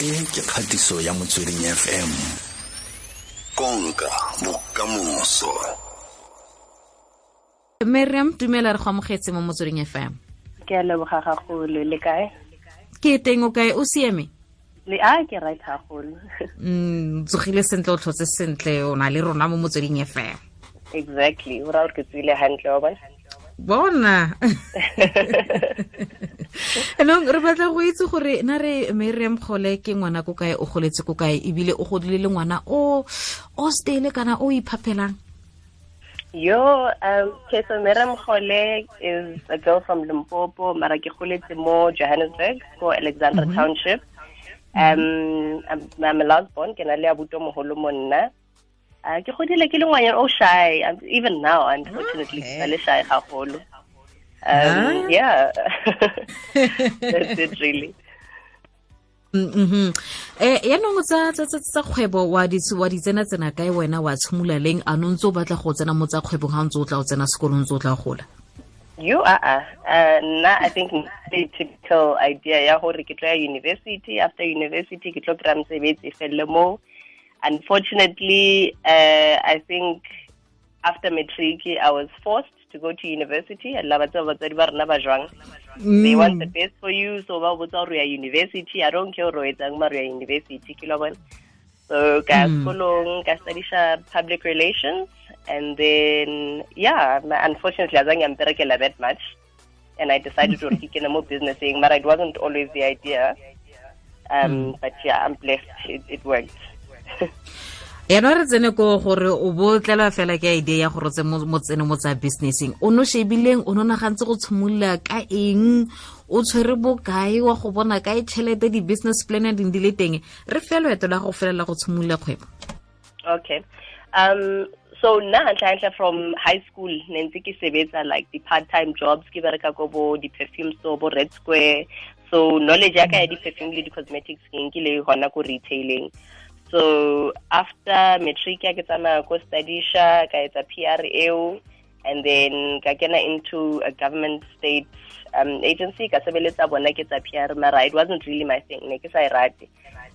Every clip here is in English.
e ke kgatiso ya motsweding fm konka bokamoso. Miriam tumela re go amogetse mo motsweding fm ke a leboga gagolo le kae? Ke teng o kae? O siame? Le a ke right gagolo. Mm tsogile sentle o tlhotse sentle o na le rona mo motsweding fm exactly o ra gore ke tswile hantle wa bona? Bona anong re batla go itse gore na re miriam kgole ke ngwana ko kae o goletse ko kae? Ebile o godile le ngwana o o stale kana o yo um okay so Miriam Kgole is a girl from Limpopo mara ke goletse mo Johannesburg ko Alexandra Mhm. Township. Um I'm, I'm a last born ke na le abuto moholo mo nna uh, ke godile ke le ngwanyana o shy even now unfortunately Okay. ke na le shy gagolo Ah. um yeah. That's it really. Mhm eh yaanong tsa tsa tsa tsa kgwebo wa di wa di tsena tsena kae wena wa tshimola leng? A no ntse o batla go tsena mo tsa kgwebong ga ntse o tla o tsena sekolong ntse o tla gola? You are uh, uh, na I think the typical idea ya gore ke tlo ya university. After university ke tlo kry mosebetsi felele mo unfortunately uh, I think after matric I was forced to go to university la ba tseba batswadi ba rena ba jwang? They want the best for you so ba botsa gore ya university. I don't care gore o etsang mara ya university ke lo bona. So ka Mm. sekolong ka studisha public relations and then yeah unfortunately azange amperekela that much. And I decided to kick in a more businessing but it wasn't always the idea. Um but yeah I'm blessed. It, it worked re tsene ko gore o fela ke idea ya gore tse mo tsene mo tsa businessing o no shebileng o nagantse go tshimolola ka eng? O tshwere bokae wa go bona tšhelete di-business plan ding di le teng? Re la go felela go tshimolola kgwebo. Okay. Um, so na ntlhantlha from high school ne ntse ke sebetsa like the part-time jobs. Ke bereka ko bo di-perfume store bo red square. So knowledge ya ka ya di-perfume le di-cosmetics ke nkile gona ko retailing so after matric ya ke tsamaya ko studisha ka etsa PR eo and then ka kena into a government state um, agency ka sebeletsa bona ke tsa PR mara it wasn't really my thing ne ke sa rate.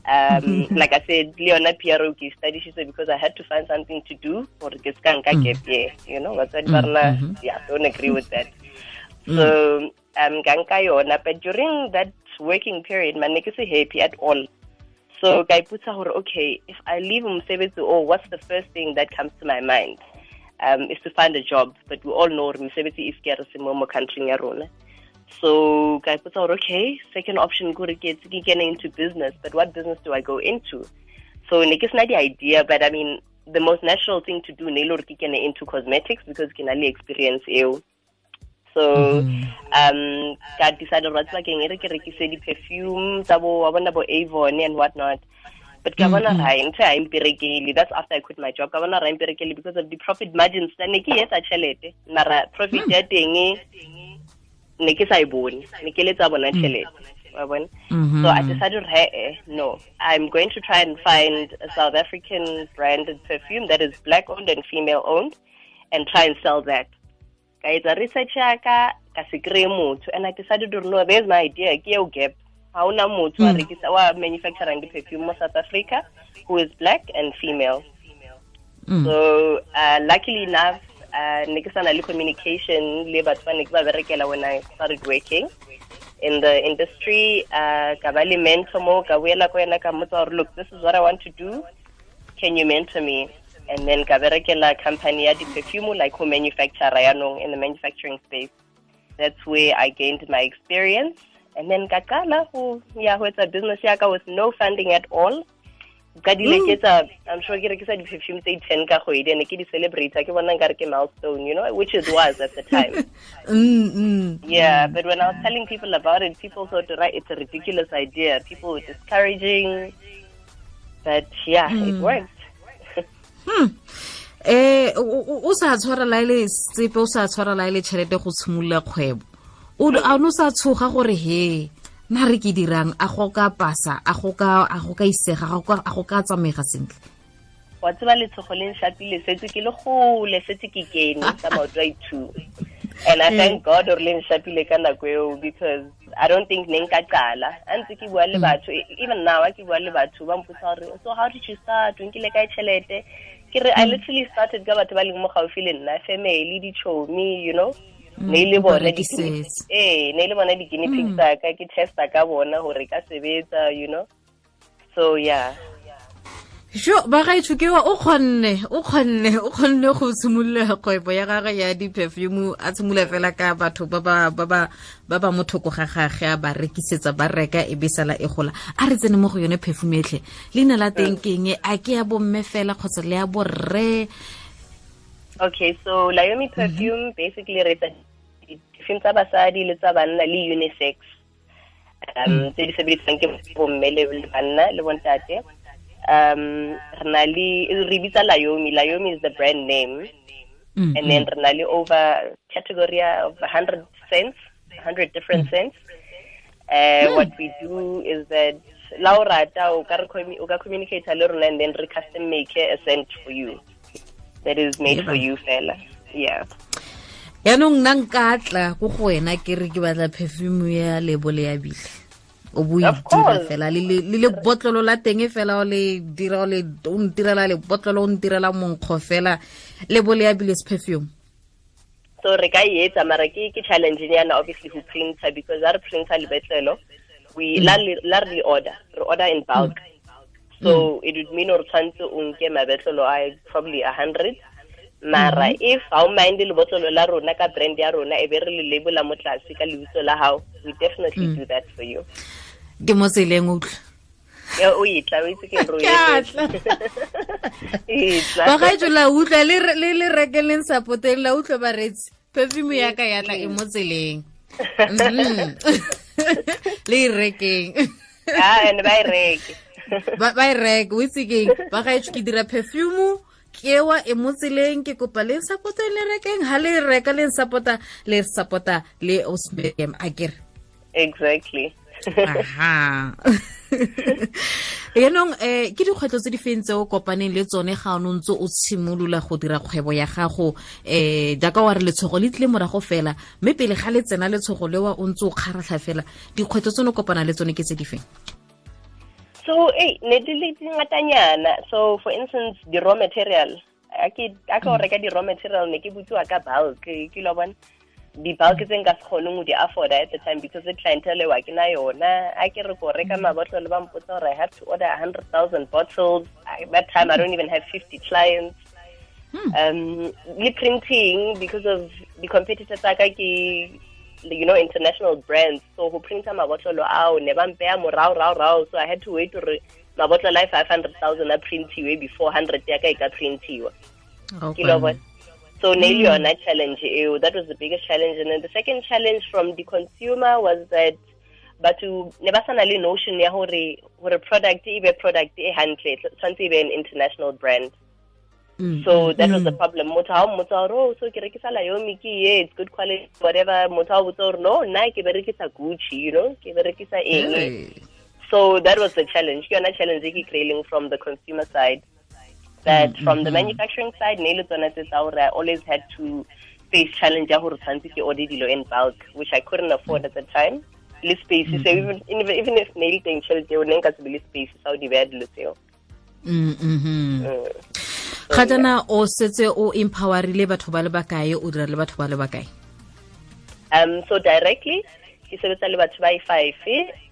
Um, like I said Leona PRO ke studisitse because I had to find something to do or ke ska nka gap year you know batswadi ba rena yeah don't agree with that. So um ka nka yona but during that working period man ne ke se happy at all so ka iputsa gore okay if I leave mosebetsi oh what's the first thing that comes to my mind? Um, is to find a job but we all know gore is scarce mo country rona. So ka iputsa gore okay second option gore etse ke kene into business but what business do I go into? So ke sena the idea but I mean the most natural thing to do ne gore ke kene into cosmetics because ke na le experience eo so um ka decide gore tseba keng e re ke rekise di-perfume tsa bo wa bona bo avon and whatnot. But ka bona ra ntho ha imperekele that's after i quit my job. Ka bona ra imperekele because of the profit margins. Tsa ne ke etsa tšhelete mara profit ya teng ne ke sa e bone. Ne ke letsa bona tšhelete wa bona? Mhm. so i decided hey, eh, no. I'm going to try and find a south african branded perfume that is black owned and female owned and try and sell that ka etsa research ya ka ka se kry-e motho. And i decided to no there's my idea ke eo gap. Ga ona motho wa rekisa wa manufacturing di-perfume mo south africa who is black and female. Mm. so uh, luckily enough uh, ne ke sana le communication le batho ba ne ke ba berekela when i started working in the industry. Uh, ka ba le mentor mo ka boela ko yena ka mmotsa gore look this is what i want to do. Can you mentor me and then ka berekela company ya di-perfume like who manufacturer yanong in the manufacturing space. That's where i gained my experience. And then ka qala go ya ho etsa business ya ka with no funding at all. Ka dile ke tsa i'm sure ke rekisa di-perfume tse ten ka kgwedi and ke di-celebrate ke bona nkare ke milestone you know which it was at the time. Mm, mm. yeah but when i was telling people about it people thought right it's a ridiculous idea. People were discouraging. But yeah it worked eh o- sa tshwara la ile sepe o sa tshwara la ile tšhelete go tshimolola kgwebo. O a no sa tshoga gore he na re ke dirang? A go ka pasa a go ka a go ka isega a go ka- a go ka tsamega sentle. Wa tseba letshogo le nšapile setse ke le gole setse ke kene ka maoto a two and i thank god gore le nshapile ka nako eo because i don't think ne nka qala. A ntse ke bua le batho e- even now a ke bua le batho ba mpotsa gore so how did you start? O nkile kae tšhelete ke re i literally started ka batho ba leng mo gaufi le nna. Family dichomi you know? Ne le bona ee eh, ne le bona di-guinea pigs tsaka ke testa ka bona gore ka sebetsa you know? So yeah jo ba gaetsho ke wa o kgonne o kgonne o kgonne go tshimolola kgwebo ya gage ya di-perfume a tshimolola fela ka batho ba ba mo thoko ga gage a ba rekisetsa ba reka e be sala e gola. A re tsene mo go yone perfume etlhe leina la teng keng a ke ya bomme fela kgotsa le ya borre Okay, so Layomi perfume basically re etsa perfume tsa basadi le tsa banna le unisex. Um tse di sebedisang ke bomme le banna le bontate. Um re bitsa Layomi. Layomi is the brand name. Mm, And then re na le over category of 100 cents 100 different cents Uh, What we do is that la o rata o ka communicate le rona and then re custom make a scent for you that is made for you fela. Yeah. yaanong nna nka tla ko go wena ke re ke batla perfume ya lebole ya bile o bo course. fela le le le le botlolo la teng fela o le dira o le o ntirela le botlolo o ntirela monkgo fela. Le ya bile se perfume. So re ka etsa mara ke ke challenge nyana obviously who printer because our printer lebetlelo we la la re order re order in bulk. Mm. So mm. it would mean or tshwantse o nke mabetlelo a probably a hundred. Mara mm-hmm. if ha o mind le botlolo la rona ka brand ya rona e be re le labela mo tlase ka lebitso la hao we definitely do that for you. Ke mo tseleng utlwa o itla o itse ke ro Ke a tla. ba gaetso la utlwa le le le rekeleng sapoteng la utlwa baretsi perfume ya ka yatla e mo tseleng Mhm. le e rekeng ba e reke. ba e reke o itse keng ba gaetso ke dira perfume kewa e mo tseleng ke kopa le support le rekeng ha le reka le support le support le osmerium a kere Exactly. Aha yaanong um ke dikgwetlho tse di feng tse o kopaneng le tsone ga o ne o ntse o tshimolola go dira kgwebo ya gago um jaaka wa re letshogo le tlile morago fela mme pele ga le tsena letshogo le wa o ntse o kgaratlha fela dikgwetlho tsone o kopana le tsone ke tse di feng So, e ne di le dingatanyana. So, for instance, di-raw material. A ke ka o reka di raw material ne ke butsiwa ka bulk ke lo bona di bulk tse nka se kgoneng go di afforda at the time because the clientele wa ke na yona. A ke re ko reka mabotlolo ba mpotsa gore i have to order a 100000 bottles. At that time i don't even have 50 clients. Um le printing because of the competitors tsa ka ke you know international brands. So go printa mabotlolo ao ne ba mpeya morao rao rao. So i had to wait gore mabotlolo a 500000 a printiwe before 100 ya ka e ka printiwa. Ke lo bona so ne le yona challenge eo that was the biggest challenge. And then the second challenge from the consumer was that batho ne ba sana le notion ya gore gore product e be product e hantle tshwanetse e be an international brand. Mm. So that was the mm. problem. Motho ha o mmotsa gore oh so ke rekisa liomi ke ye it's good quality whatever. Motho ha o botsa gore no nna ke berekisa gucci you know ke berekisa eng? So that was the challenge. Ke yona challenge e ke from the consumer side that from the manufacturing side ne le tsona tse tsa gore i always had to face challenge ya gore tshwanetse ke order dilo in bulk which i couldn't afford at the time. Le space so even, even even if ne le teng tšhelete eo ne nka se be le space sa go di beya dilo tseo. Mm, mhm. Mm. ga jana o setse o empowerile batho ba le bakae o dira le batho ba le bakae Um, so directly, ke sebetsa le batho ba i-five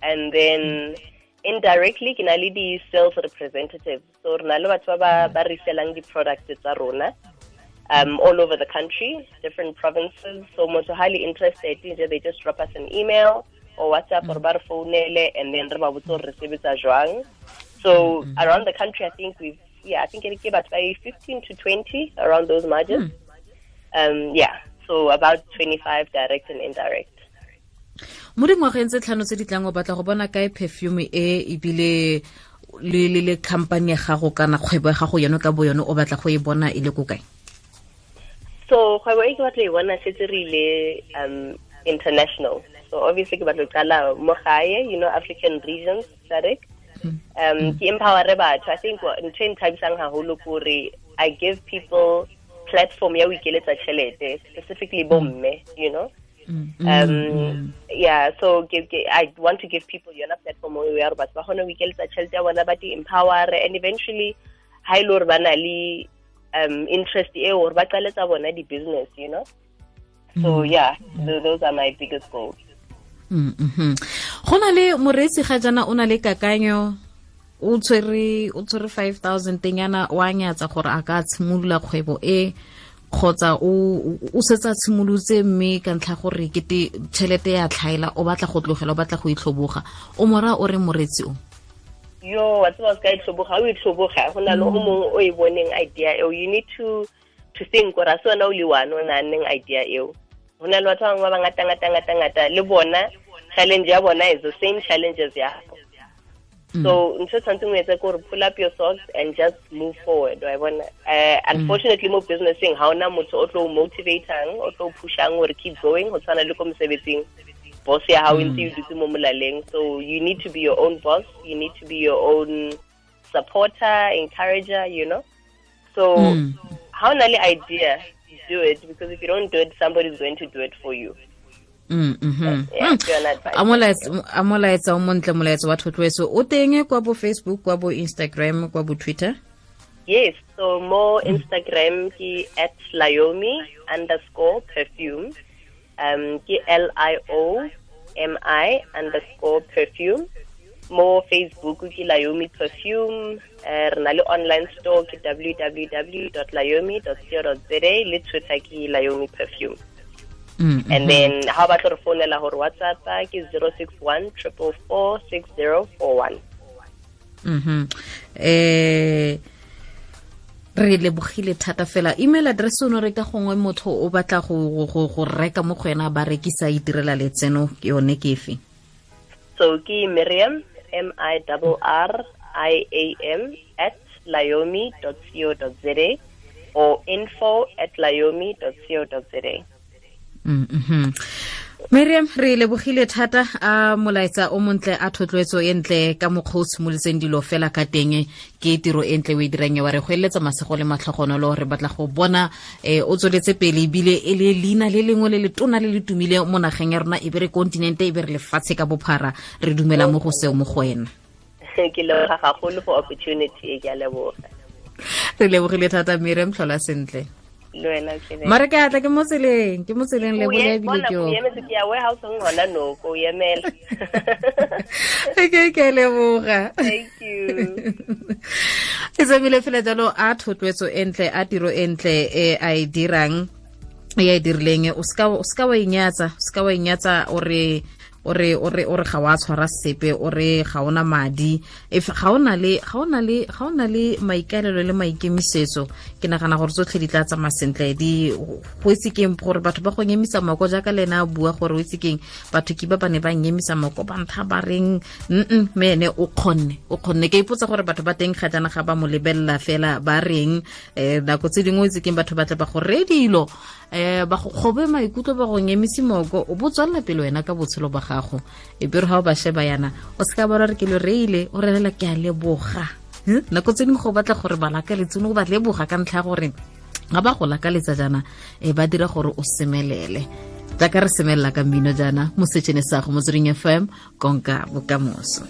and then indirectly ke na le di-sales representatives. So re na le batho ba ba- resellang di-products tsa rona um, all over the country, different provinces. So motho highly interested, they just drop us an email or WhatsApp or ba re founele and then re gore re sebetsa jwang. So around the country, I think we've, yeah, I think ke batho ba 15 to 20 around those margins. Um, yeah, so about 25 direct and indirect. Mo dingwageng tse tlhano tse di tlang o batla go bona kae perfume e ebile le le le company ya gago kana kgwebo ya gago yone ka bo yone o batla go e bona e le ko kae? So kgwebo e ke batla e bona setse re ile um international. So obviously ke batla go qala mo gae, you know, African regions, sarek Um ke empower batho. I think ntho e nthabisang haholo ke hore I give people platform ya o ikeletsa tšhelete specifically bomme you know. Mm, um yeah so ke, ke, i want to give people yona platform eo ya gore batho ba kgone go ikeletsa tšhelete ya bona ba di-empower and eventually ha ile gore ba na le um interest eo gore ba qaletsa bona di-business you know? So yeah th those are my biggest goals. Mm, mhm. go na le moreetsi ga jana o na le kakanyo o tshwere o tshwere 5000 o wa nyatsa gore a ka tshimolola kgwebo e kgotsa o setsa tshimolotse mme ka ntlha gore kete tšhelete ya tlhaela o batla go tlogela o batla go itlhoboga. O mora o re moreetsi o? Yo wa tseba o se ka itlhoboga o itlhoboga go na le o mongwe o e boneng idea eo. You need to to think gore a se wena o le one o nanneng idea eo. Go na le batho ba bangwe ba bangata-ngata-ngata-ngata le bona challenge ya bona is the same challenges ya so ntho tshwanetseng o etse ke gore pull up your socks and just move forward wa bona? Uh, unfortunately mo businessing ha ona motho o tlo o motivatang o tlo o pushang gore keep going go tshwana le ko mosebetsing. Boss ya hao ntse e dutse mo molaleng. So you need to be your own boss you need to be your own supporter encourager you know? So Mm. o na le idea do it because if you don't do it somebody's going to do it for you a molaetsa o montle molaetsa wa thotloetso o teng kwa bo facebook kwa bo instagram kwa bo twitter Yes, so mo Instagram ke at Liomi underscore perfume. Um ke L I O M I underscore perfume. More Facebook ki Liomi perfume. Uh, re na le online store ki za le Twitter ke Liomi perfume. Mm, And then how about re founela hore WhatsApp ki 061 444 6041. mhm eh re lebogile thata fela email address o no re ka gongwe motho o batla go go go reka mo go ena ba rekisa itirela letseno ke yone ke efe So ki Miriam M I R I A M at liomi.co.za or info at liomi.co.za. Mhm miriam re lebogile thata a molaetsa o montle a thotloetso e ntle ka mokgwa o tshimolotseng dilo fela ka teng. Ke tiro e ntle o e dirang wa re go eletsa masego le matlhogonolo re batla go bona um o tsweletse pele ebile e le leina le lengwe le le tona le le tumile mo nageng ya rona e be re kontinente e be re lefatshe ka bophara. Re dumela mo go seo mo go wena. Ke leboga gagolo for opportunity e ke a leboga. re lebogile thata miriam tlhola sentle mareke atla ke mo tseleng ke mo tseleng le bole ebile ke ke leboga. E tsebile fela jalo a thotloetso entle a tiro entle e a e dirang e a e dirileng. O seka wa inyatsa o seka wa e inyatsa ore o re o re o re ga wa tshwara sepe o re ga ona madi. If ga ona le ga ona le ga ona le maikaelelo le maikemisetso ke nagana gore tsotlhe di tla tsamaya sentle. Di go itse keng gore batho ba go nyemisa mako jaaka le ena a bua gore o itse keng batho ke ba ba ne ba nyemisa mako ba ntha ba reng mm mene o khonne o khonne ke ipotsa gore batho ba teng ga ga ba mo lebella fela ba reng eh nako tse dingwe o itse keng batho ba tla ba go re dilo. Um ba go kgobe maikutlo ba go nyemisa moko o bo tswalela pele wena ka botshelo ba gago. E be re ga o ba yana o se ka bona re ke lo reile o relela ke a leboga. Nako tse dingwe go batla gore ba lakaletsene o ba leboga ka ntlha ya gore ga ba go lakaletsa jaana e ba dira gore o semelele. Jaaka re semelela ka mmino jaana mo setšhene sa mo tsering fm konka bokamoso